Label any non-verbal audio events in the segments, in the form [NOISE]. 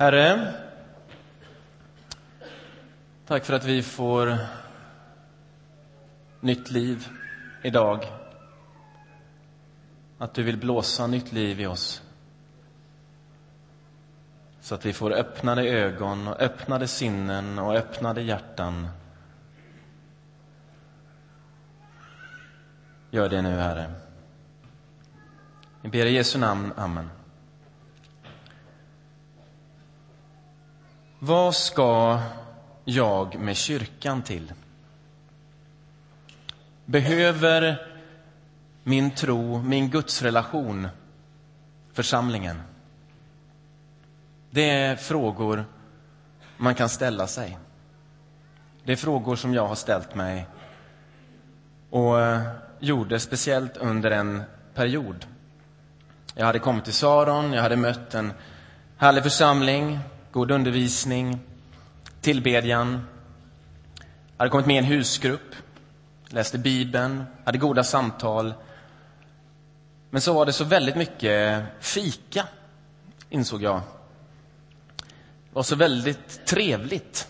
Herre, tack för att vi får nytt liv idag. Att du vill blåsa nytt liv i oss. Så att vi får öppnade ögon och öppnade sinnen och öppnade hjärtan. Gör det nu, Herre. Vi ber i Jesu namn. Amen. Vad ska jag med kyrkan till? Behöver min tro, min gudsrelation, församlingen? Det är frågor man kan ställa sig. Det är frågor som jag har ställt mig och eh, gjorde speciellt under en period. Jag hade kommit till Saron, jag hade mött en härlig församling, god undervisning, tillbedjan. Jag hade kommit med i en husgrupp, läste Bibeln, hade goda samtal. Men så var det så väldigt mycket fika, insåg jag. Det var så väldigt trevligt.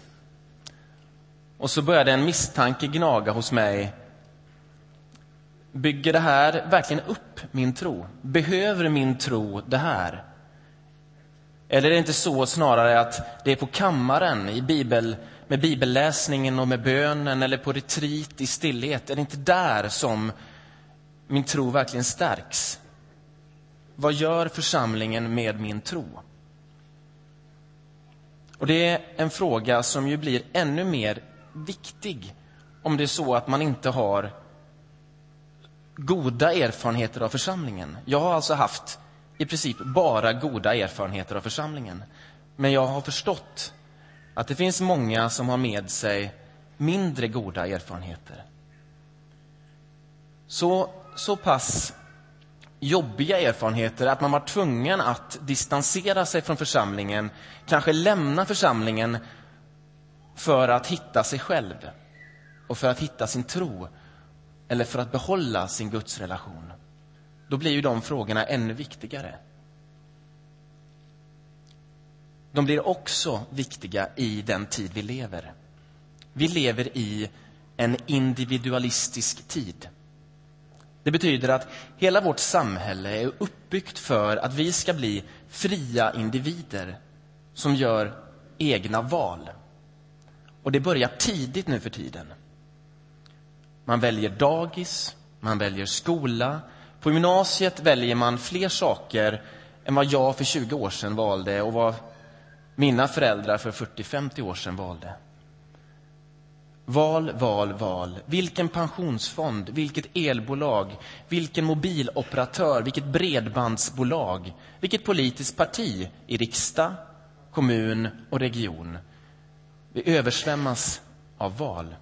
Och så började en misstanke gnaga hos mig. Bygger det här verkligen upp min tro? Behöver min tro det här? Eller är det inte så snarare att det är på kammaren i bibel, med bibelläsningen och med bönen eller på retreat i stillhet, är det inte där som min tro verkligen stärks? Vad gör församlingen med min tro? Och det är en fråga som ju blir ännu mer viktig om det är så att man inte har goda erfarenheter av församlingen. Jag har alltså haft i princip bara goda erfarenheter av församlingen. Men jag har förstått att det finns många som har med sig mindre goda erfarenheter. Så, så pass jobbiga erfarenheter att man var tvungen att distansera sig från församlingen, kanske lämna församlingen för att hitta sig själv och för att hitta sin tro eller för att behålla sin gudsrelation då blir ju de frågorna ännu viktigare. De blir också viktiga i den tid vi lever. Vi lever i en individualistisk tid. Det betyder att hela vårt samhälle är uppbyggt för att vi ska bli fria individer som gör egna val. Och det börjar tidigt nu för tiden. Man väljer dagis, man väljer skola, på gymnasiet väljer man fler saker än vad jag för 20 år sedan valde och vad mina föräldrar för 40-50 år sedan valde. Val, val, val. Vilken pensionsfond, vilket elbolag, vilken mobiloperatör, vilket bredbandsbolag, vilket politiskt parti i riksdag, kommun och region. Vi översvämmas av val.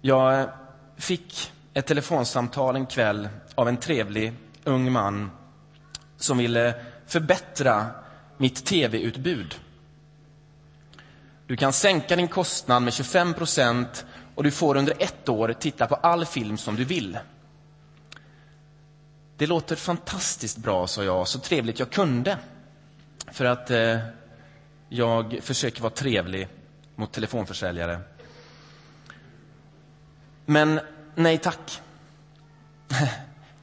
Jag fick ett telefonsamtal en kväll av en trevlig ung man som ville förbättra mitt tv-utbud. Du kan sänka din kostnad med 25 procent och du får under ett år titta på all film som du vill. Det låter fantastiskt bra, sa jag, så trevligt jag kunde. För att eh, jag försöker vara trevlig mot telefonförsäljare. Men nej tack. [LAUGHS]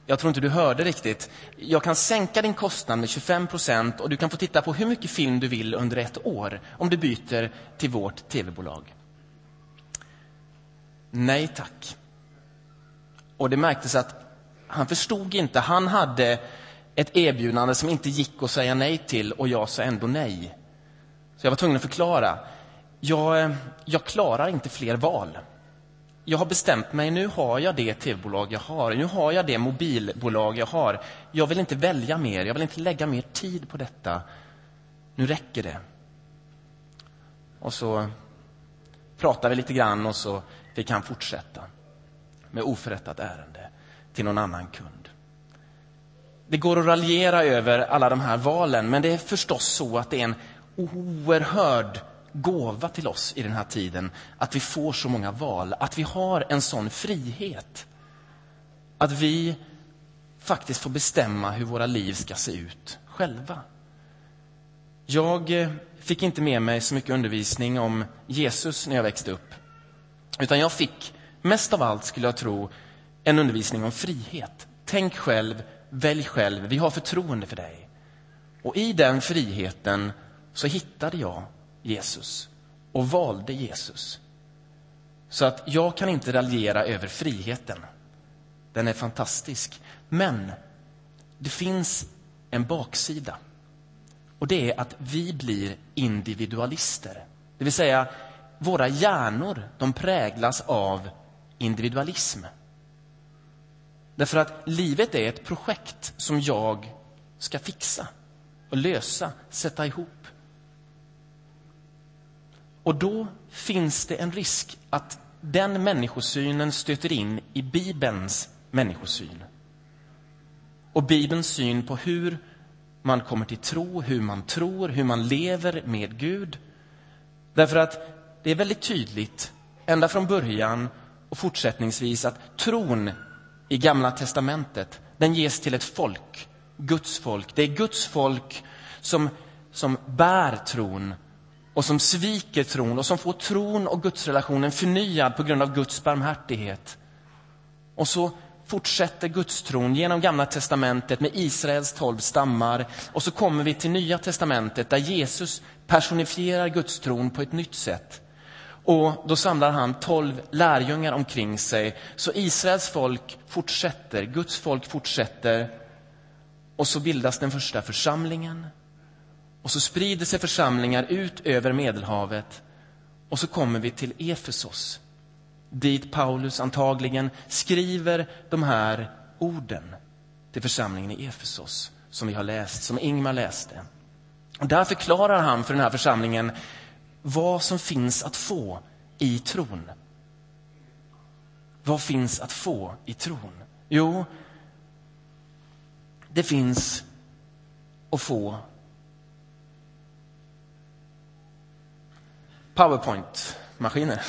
Jag tror inte du hörde riktigt. Jag kan sänka din kostnad med 25 procent och du kan få titta på hur mycket film du vill under ett år om du byter till vårt tv-bolag. Nej tack. Och det märktes att han förstod inte. Han hade ett erbjudande som inte gick att säga nej till och jag sa ändå nej. Så jag var tvungen att förklara. Jag, eh, jag klarar inte fler val jag har bestämt mig, nu har jag det tv-bolag jag har, nu har jag det mobilbolag jag har. Jag vill inte välja mer, jag vill inte lägga mer tid på detta. Nu räcker det. Och så pratade vi lite grann och så fick han fortsätta med oförrättat ärende till någon annan kund. Det går att raljera över alla de här valen, men det är förstås så att det är en oerhörd gåva till oss i den här tiden att vi får så många val, att vi har en sån frihet. Att vi faktiskt får bestämma hur våra liv ska se ut själva. Jag eh, fick inte med mig så mycket undervisning om Jesus när jag växte upp. Utan jag fick, mest av allt skulle jag tro, en undervisning om frihet. Tänk själv, välj själv, vi har förtroende för dig. Och i den friheten så hittade jag Jesus och valde Jesus. Så att jag kan inte raljera över friheten. Den är fantastisk. Men det finns en baksida. Och det är att vi blir individualister. Det vill säga, våra hjärnor de präglas av individualism. Därför att livet är ett projekt som jag ska fixa och lösa, sätta ihop. Och då finns det en risk att den människosynen stöter in i Bibelns människosyn. Och Bibelns syn på hur man kommer till tro, hur man tror, hur man lever med Gud. Därför att det är väldigt tydligt, ända från början och fortsättningsvis, att tron i Gamla testamentet, den ges till ett folk, Guds folk. Det är Guds folk som, som bär tron och som sviker tron och som får tron och gudsrelationen förnyad på grund av Guds barmhärtighet. Och så fortsätter gudstron genom Gamla testamentet med Israels tolv stammar och så kommer vi till Nya testamentet där Jesus personifierar gudstron på ett nytt sätt. Och då samlar han tolv lärjungar omkring sig. Så Israels folk fortsätter, Guds folk fortsätter. Och så bildas den första församlingen. Och så sprider sig församlingar ut över Medelhavet. Och så kommer vi till Efesos dit Paulus antagligen skriver de här orden till församlingen i Efesos som vi har läst, som Ingmar läste. Och där förklarar han för den här församlingen vad som finns att få i tron. Vad finns att få i tron? Jo, det finns att få Powerpoint-maskiner.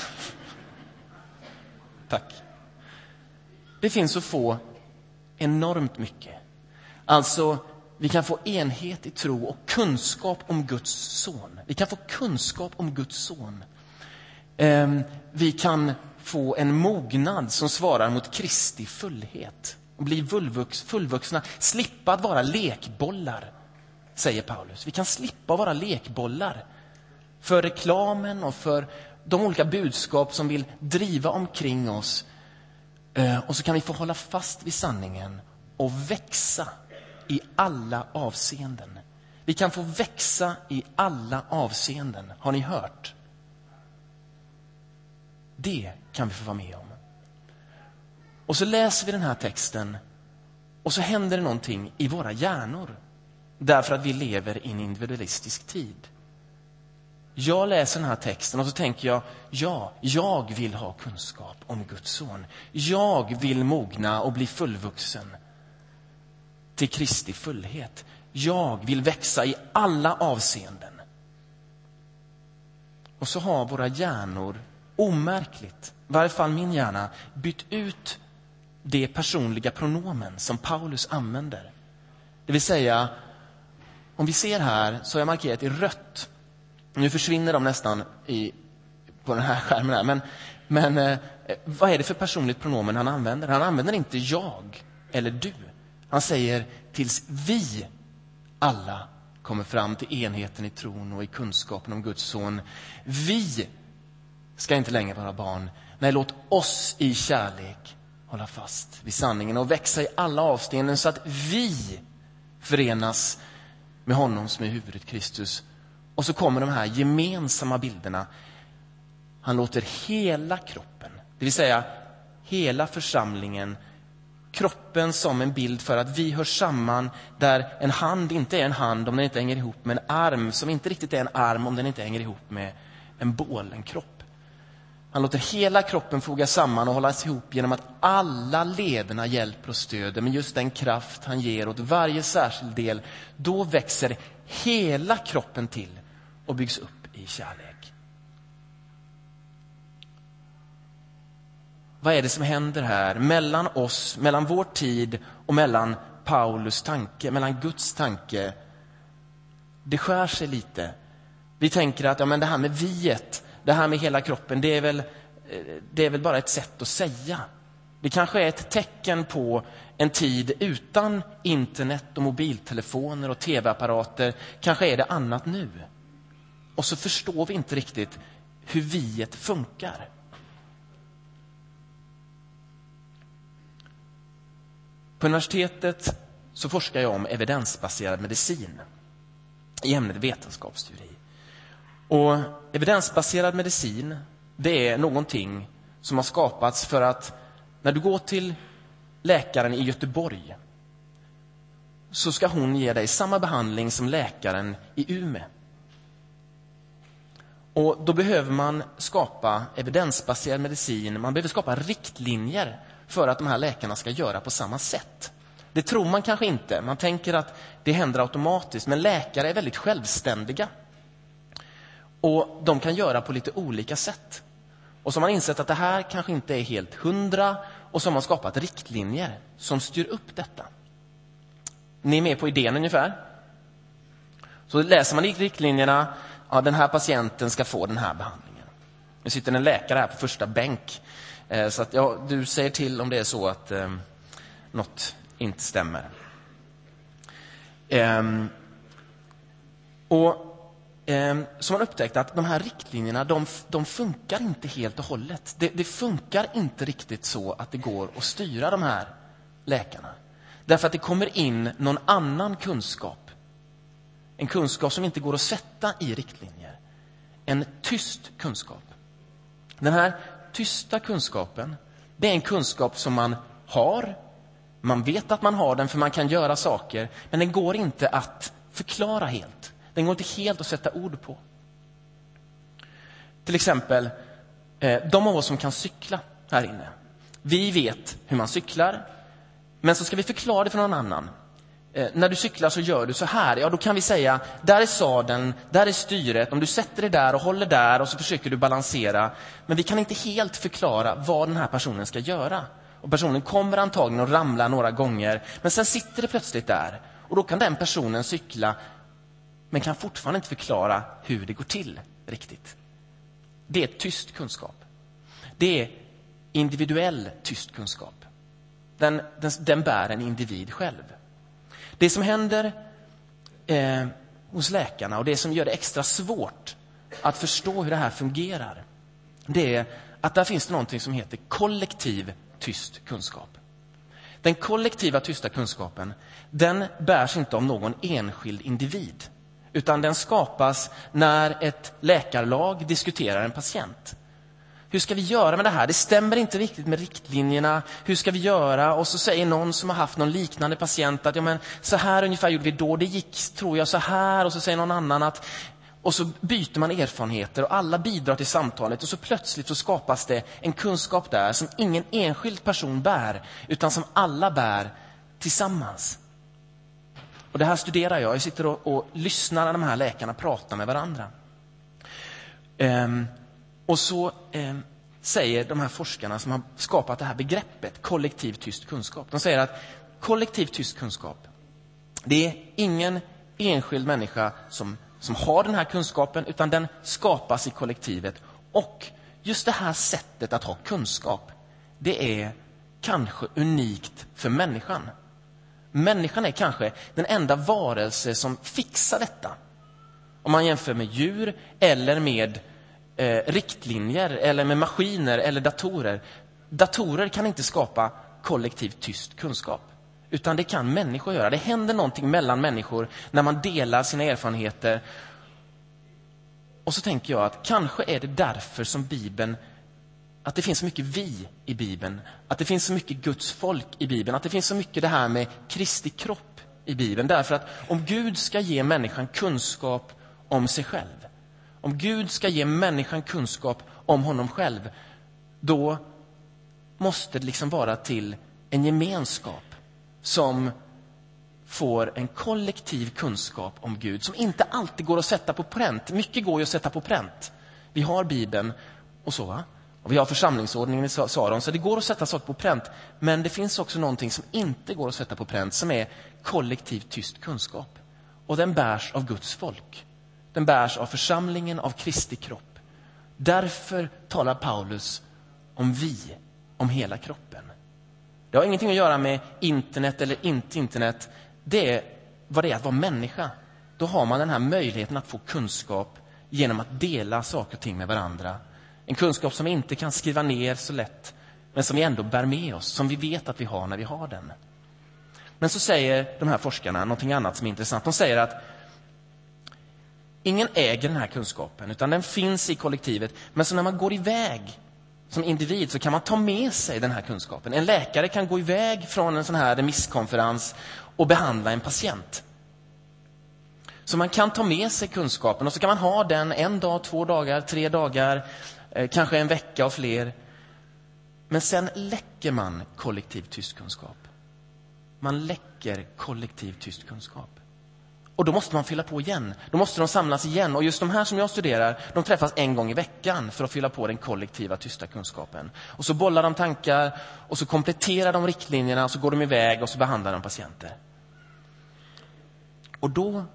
[LAUGHS] Tack. Det finns att få enormt mycket. Alltså, vi kan få enhet i tro och kunskap om Guds son. Vi kan få kunskap om Guds son. Ehm, vi kan få en mognad som svarar mot Kristi fullhet och bli fullvuxna, slippa att vara lekbollar, säger Paulus. Vi kan slippa att vara lekbollar för reklamen och för de olika budskap som vill driva omkring oss. Eh, och så kan vi få hålla fast vid sanningen och växa i alla avseenden. Vi kan få växa i alla avseenden. Har ni hört? Det kan vi få vara med om. Och så läser vi den här texten och så händer det någonting i våra hjärnor därför att vi lever i en individualistisk tid. Jag läser den här texten och så tänker jag, ja, jag vill ha kunskap om Guds son. Jag vill mogna och bli fullvuxen till Kristi fullhet. Jag vill växa i alla avseenden. Och så har våra hjärnor omärkligt, i varje fall min hjärna, bytt ut det personliga pronomen som Paulus använder. Det vill säga, om vi ser här så har jag markerat i rött nu försvinner de nästan i, på den här skärmen. Här. Men, men eh, vad är det för personligt pronomen han använder? Han använder inte jag eller du. Han säger tills vi alla kommer fram till enheten i tron och i kunskapen om Guds son. Vi ska inte längre vara barn. Nej, låt oss i kärlek hålla fast vid sanningen och växa i alla avseenden så att vi förenas med honom som är huvudet Kristus och så kommer de här gemensamma bilderna. Han låter hela kroppen, det vill säga hela församlingen, kroppen som en bild för att vi hör samman, där en hand inte är en hand om den inte hänger ihop med en arm, som inte riktigt är en arm om den inte hänger ihop med en bål, en kropp. Han låter hela kroppen fogas samman och hållas ihop genom att alla lederna hjälper och stöder med just den kraft han ger åt varje särskild del. Då växer hela kroppen till och byggs upp i kärlek. Vad är det som händer här mellan oss, mellan vår tid och mellan Paulus tanke, mellan Guds tanke det skär sig lite. Vi tänker att ja, men det här med viet, det här med hela kroppen, det är, väl, eh, det är väl bara ett sätt att säga. Det kanske är ett tecken på en tid utan internet och mobiltelefoner och tv-apparater. Kanske är det annat nu. Och så förstår vi inte riktigt hur viet funkar. På universitetet så forskar jag om evidensbaserad medicin i ämnet vetenskapsteori. Och evidensbaserad medicin, det är någonting som har skapats för att när du går till läkaren i Göteborg så ska hon ge dig samma behandling som läkaren i Umeå. Och då behöver man skapa evidensbaserad medicin, man behöver skapa riktlinjer för att de här läkarna ska göra på samma sätt. Det tror man kanske inte. Man tänker att det händer automatiskt. Men läkare är väldigt självständiga. Och de kan göra på lite olika sätt. Och så har man insett att det här kanske inte är helt hundra. Och så har man skapat riktlinjer som styr upp detta. Ni är med på idén ungefär? Så läser man riktlinjerna. Ja, den här patienten ska få den här behandlingen. Nu sitter en läkare här på första bänk. Eh, så att, ja, du säger till om det är så att eh, något inte stämmer. Ehm, och eh, Så man upptäckte att de här riktlinjerna de, de funkar inte helt och hållet. Det, det, funkar inte riktigt så att det går att styra de här läkarna. Därför att det kommer in någon annan kunskap. En kunskap som inte går att sätta i riktlinjer. En tyst kunskap. Den här tysta kunskapen, det är en kunskap som man har man vet att man har den för man kan göra saker, men den går inte att förklara helt. Den går inte helt att sätta ord på. Till exempel, eh, de av oss som kan cykla här inne. Vi vet hur man cyklar, men så ska vi förklara det för någon annan. Eh, när du cyklar så gör du så här. Ja, då kan vi säga, där är sadeln, där är styret. Om du sätter dig där och håller där och så försöker du balansera. Men vi kan inte helt förklara vad den här personen ska göra. Och personen kommer antagligen att ramla några gånger, men sen sitter det plötsligt där. Och då kan den personen cykla, men kan fortfarande inte förklara hur det går till riktigt. Det är tyst kunskap. Det är individuell tyst kunskap. Den, den, den bär en individ själv. Det som händer eh, hos läkarna och det som gör det extra svårt att förstå hur det här fungerar, det är att där finns det någonting som heter kollektiv tyst kunskap. Den kollektiva tysta kunskapen, den bärs inte av någon enskild individ. Utan den skapas när ett läkarlag diskuterar en patient. Hur ska vi göra med det här? Det stämmer inte riktigt med riktlinjerna. Hur ska vi göra? Och så säger någon som har haft någon liknande patient att ja, men, så här ungefär gjorde vi då. Det gick, tror jag, så här. Och så säger någon annan att och så byter man erfarenheter och alla bidrar till samtalet och så plötsligt så skapas det en kunskap där som ingen enskild person bär, utan som alla bär tillsammans. Och Det här studerar jag. Jag sitter och, och lyssnar när de här läkarna pratar med varandra. Um, och så eh, säger de här forskarna som har skapat det här begreppet kollektiv tyst kunskap. De säger att kollektiv tyst kunskap, det är ingen enskild människa som som har den här kunskapen, utan den skapas i kollektivet. Och just det här sättet att ha kunskap, det är kanske unikt för människan. Människan är kanske den enda varelse som fixar detta. Om man jämför med djur eller med eh, riktlinjer eller med maskiner eller datorer. Datorer kan inte skapa kollektivt tyst kunskap. Utan det kan människor göra. Det händer någonting mellan människor när man delar sina erfarenheter. Och så tänker jag att kanske är det därför som Bibeln att det finns så mycket vi i Bibeln, att det finns så mycket Guds folk i Bibeln, att det finns så mycket det här med Kristi kropp i Bibeln. Därför att om Gud ska ge människan kunskap om sig själv, om Gud ska ge människan kunskap om honom själv, då måste det liksom vara till en gemenskap som får en kollektiv kunskap om Gud som inte alltid går att sätta på pränt. Mycket går ju att sätta på pränt. Vi har Bibeln och så. Va? Och vi har församlingsordningen i Saron, så det går att sätta saker på pränt. Men det finns också någonting som inte går att sätta på pränt, som är kollektiv tyst kunskap. och den bärs av Guds folk. Den bärs av församlingen, av Kristi kropp. Därför talar Paulus om vi, om hela kroppen. Det har ingenting att göra med internet eller inte internet. Det är vad det är att vara människa. Då har man den här möjligheten att få kunskap genom att dela saker och ting med varandra. En kunskap som vi inte kan skriva ner så lätt, men som vi ändå bär med oss, som vi vet att vi har när vi har den. Men så säger de här forskarna någonting annat som är intressant. De säger att ingen äger den här kunskapen, utan den finns i kollektivet. Men så när man går iväg som individ så kan man ta med sig den här kunskapen. En läkare kan gå iväg från en sån här remisskonferens och behandla en patient. Så man kan ta med sig kunskapen och så kan man ha den en dag, två dagar, tre dagar, eh, kanske en vecka och fler. Men sen läcker man kollektiv tyst kunskap. Man läcker kollektiv tyst kunskap. Och då måste man fylla på igen. Då måste de samlas igen. Och just de här som jag studerar, de träffas en gång i veckan för att fylla på den kollektiva tysta kunskapen. Och så bollar de tankar och så kompletterar de riktlinjerna och så går de iväg och så behandlar de patienter. Och då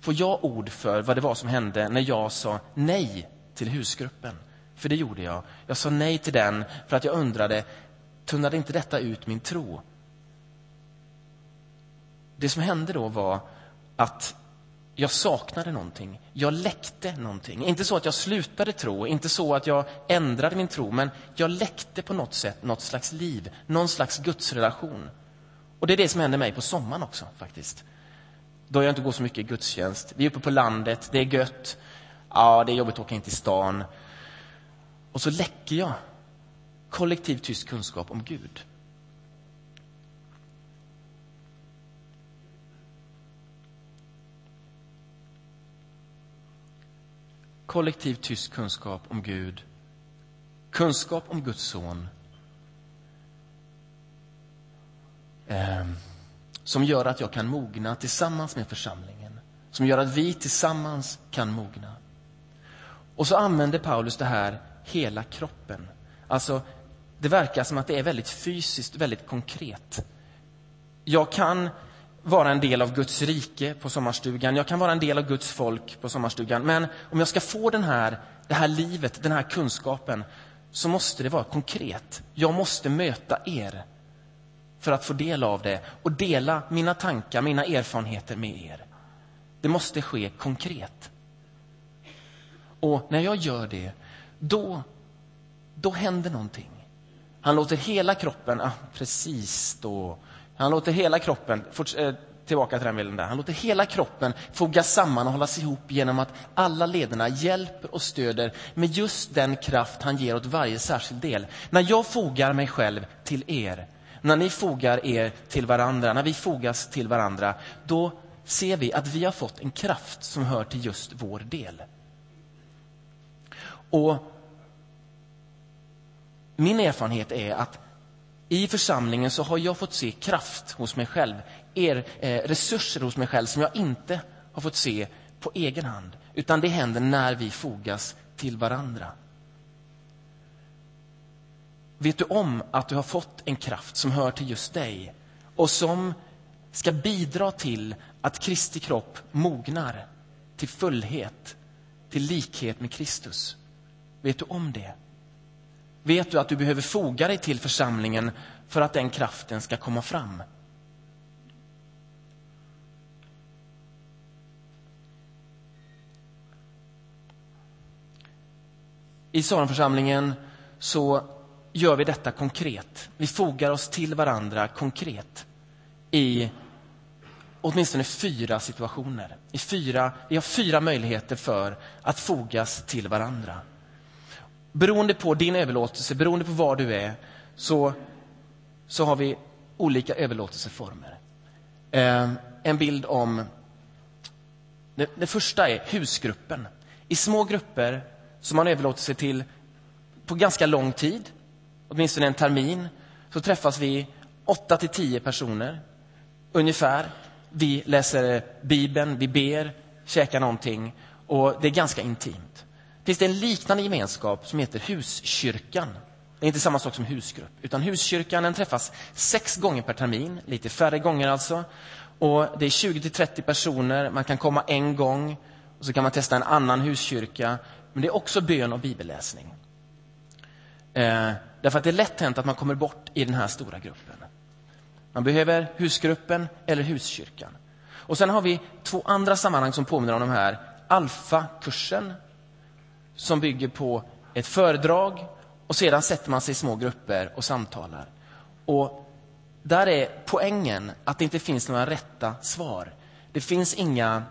får jag ord för vad det var som hände när jag sa nej till husgruppen. För det gjorde jag. Jag sa nej till den för att jag undrade, tunnade inte detta ut min tro? Det som hände då var att jag saknade någonting. Jag läckte någonting. Inte så att jag slutade tro, inte så att jag ändrade min tro, men jag läckte på något sätt något slags liv, någon slags gudsrelation. Och det är det som händer mig på sommaren också faktiskt. Då jag inte går så mycket i gudstjänst. Vi är uppe på landet, det är gött. Ja, det är jobbigt att åka in till stan. Och så läcker jag kollektiv tyst kunskap om Gud. Kollektiv tyst kunskap om Gud, kunskap om Guds son eh, som gör att jag kan mogna tillsammans med församlingen, som gör att vi tillsammans kan mogna. Och så använder Paulus det här hela kroppen. Alltså, det verkar som att det är väldigt fysiskt, väldigt konkret. Jag kan vara en del av Guds rike på sommarstugan. Jag kan vara en del av Guds folk på sommarstugan. Men om jag ska få den här, det här livet, den här kunskapen, så måste det vara konkret. Jag måste möta er för att få del av det och dela mina tankar, mina erfarenheter med er. Det måste ske konkret. Och när jag gör det, då, då händer någonting. Han låter hela kroppen, ah, precis då, han låter hela kroppen, eh, tillbaka till den bilden där, han låter hela kroppen fogas samman och hållas ihop genom att alla lederna hjälper och stöder med just den kraft han ger åt varje särskild del. När jag fogar mig själv till er, när ni fogar er till varandra, när vi fogas till varandra, då ser vi att vi har fått en kraft som hör till just vår del. Och min erfarenhet är att i församlingen så har jag fått se kraft hos mig själv, er, eh, resurser hos mig själv som jag inte har fått se på egen hand. Utan det händer när vi fogas till varandra. Vet du om att du har fått en kraft som hör till just dig och som ska bidra till att Kristi kropp mognar till fullhet, till likhet med Kristus? Vet du om det? Vet du att du behöver foga dig till församlingen för att den kraften ska komma fram. I Saronförsamlingen så gör vi detta konkret. Vi fogar oss till varandra konkret i åtminstone fyra situationer. I fyra, vi har fyra möjligheter för att fogas till varandra beroende på din överlåtelse, beroende på var du är, så, så har vi olika överlåtelseformer. Eh, en bild om... Det, det, första är husgruppen. I små grupper som man överlåter sig till på ganska lång tid, åtminstone en termin, så träffas vi åtta till tio personer, ungefär. Vi läser Bibeln, vi ber, käkar någonting och det är ganska intimt finns det en liknande gemenskap som heter huskyrkan. Det är inte samma sak som husgrupp, utan huskyrkan den träffas sex gånger per termin, lite färre gånger alltså. Och det är 20-30 personer, man kan komma en gång och så kan man testa en annan huskyrka. Men det är också bön och bibelläsning. Eh, därför att det är lätt hänt att man kommer bort i den här stora gruppen. Man behöver husgruppen eller huskyrkan. Och sen har vi två andra sammanhang som påminner om de här. Alfa-kursen, som bygger på ett föredrag och sedan sätter man sig i små grupper och samtalar. Och där är poängen att det inte finns några rätta svar. Det finns inga...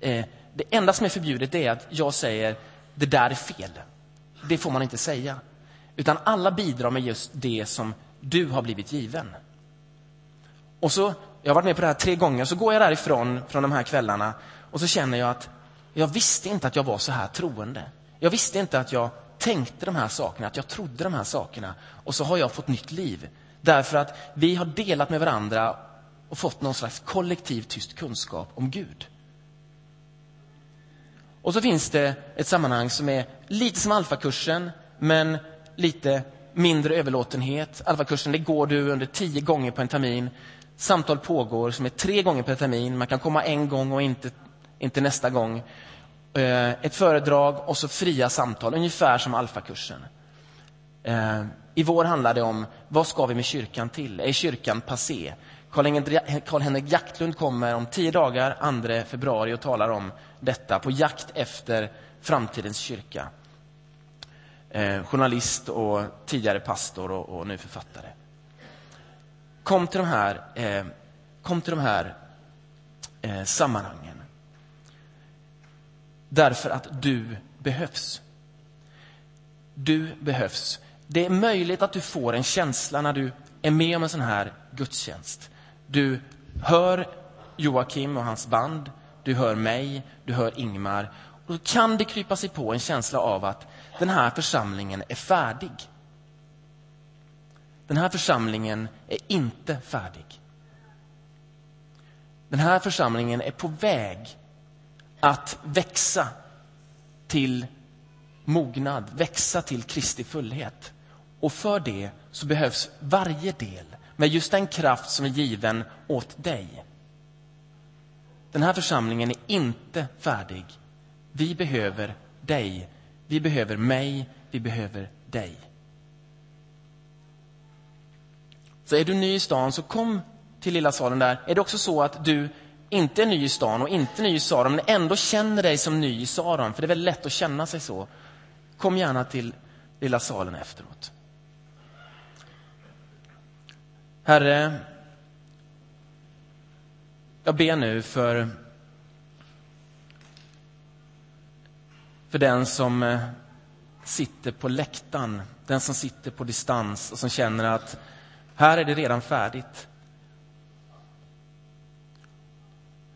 Eh, det enda som är förbjudet är att jag säger det där är fel. Det får man inte säga. Utan alla bidrar med just det som du har blivit given. Och så, jag har varit med på det här tre gånger, så går jag därifrån från de här kvällarna och så känner jag att jag visste inte att jag var så här troende. Jag visste inte att jag tänkte de här sakerna, att jag trodde de här sakerna. Och så har jag fått nytt liv. Därför att vi har delat med varandra och fått någon slags kollektiv tyst kunskap om Gud. Och så finns det ett sammanhang som är lite som alfakursen, men lite mindre överlåtenhet. Alfakursen det går du under tio gånger på en termin. Samtal pågår som är tre gånger per termin. Man kan komma en gång och inte, inte nästa gång. Eh, ett föredrag och så fria samtal, ungefär som alfakursen. Eh, I vår handlar det om vad ska vi med kyrkan till? Är kyrkan passé? Karl-Henrik Jaktlund kommer om tio dagar, 2 februari, och talar om detta på jakt efter framtidens kyrka. Eh, journalist och tidigare pastor och, och, nu författare. Kom till de här, eh, kom till de här eh, sammanhangen. Därför att du behövs. Du behövs. Det är möjligt att du får en känsla när du är med om en sån här gudstjänst. Du hör Joakim och hans band, du hör mig, du hör Ingmar. Och då kan det krypa sig på en känsla av att den här församlingen är färdig. Den här församlingen är inte färdig. Den här församlingen är på väg att växa till mognad, växa till Kristi fullhet. Och för det så behövs varje del med just den kraft som är given åt dig. Den här församlingen är inte färdig. Vi behöver dig. Vi behöver mig. Vi behöver dig. Så är du ny i stan, så kom till lilla salen där. Är det också så att du inte är ny i stan och inte ny i Saron, men ändå känner dig som ny i Saron, för det är väldigt lätt att känna sig så. Kom gärna till lilla salen efteråt. Herre, jag ber nu för, för den som eh, sitter på läktaren, den som sitter på distans och som känner att här är det redan färdigt.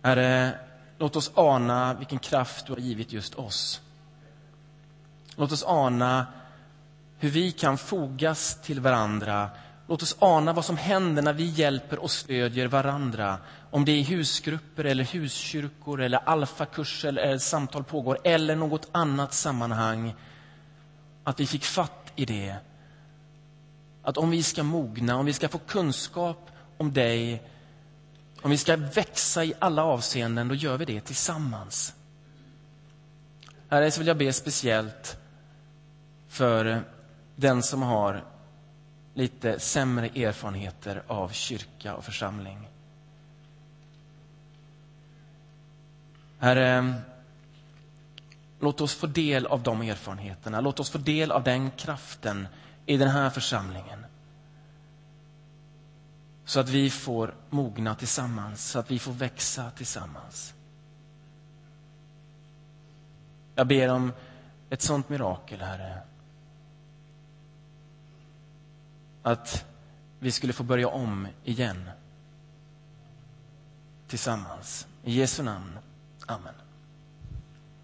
Herre, låt oss ana vilken kraft du har givit just oss. Låt oss ana hur vi kan fogas till varandra. Låt oss ana vad som händer när vi hjälper och stödjer varandra. Om det är husgrupper, eller huskyrkor, eller alfakurser, eller samtal pågår, eller något annat sammanhang. Att vi fick fatt i det. Att om vi ska mogna, om vi ska få kunskap om dig, om vi ska växa i alla avseenden, då gör vi det tillsammans. Herre, så vill jag be speciellt för den som har lite sämre erfarenheter av kyrka och församling. Herre, eh, låt oss få del av de erfarenheterna. Låt oss få del av den kraften i den här församlingen. Så att vi får mogna tillsammans, så att vi får växa tillsammans. Jag ber om ett sånt mirakel, Herre. Att vi skulle få börja om igen. Tillsammans. I Jesu namn. Amen.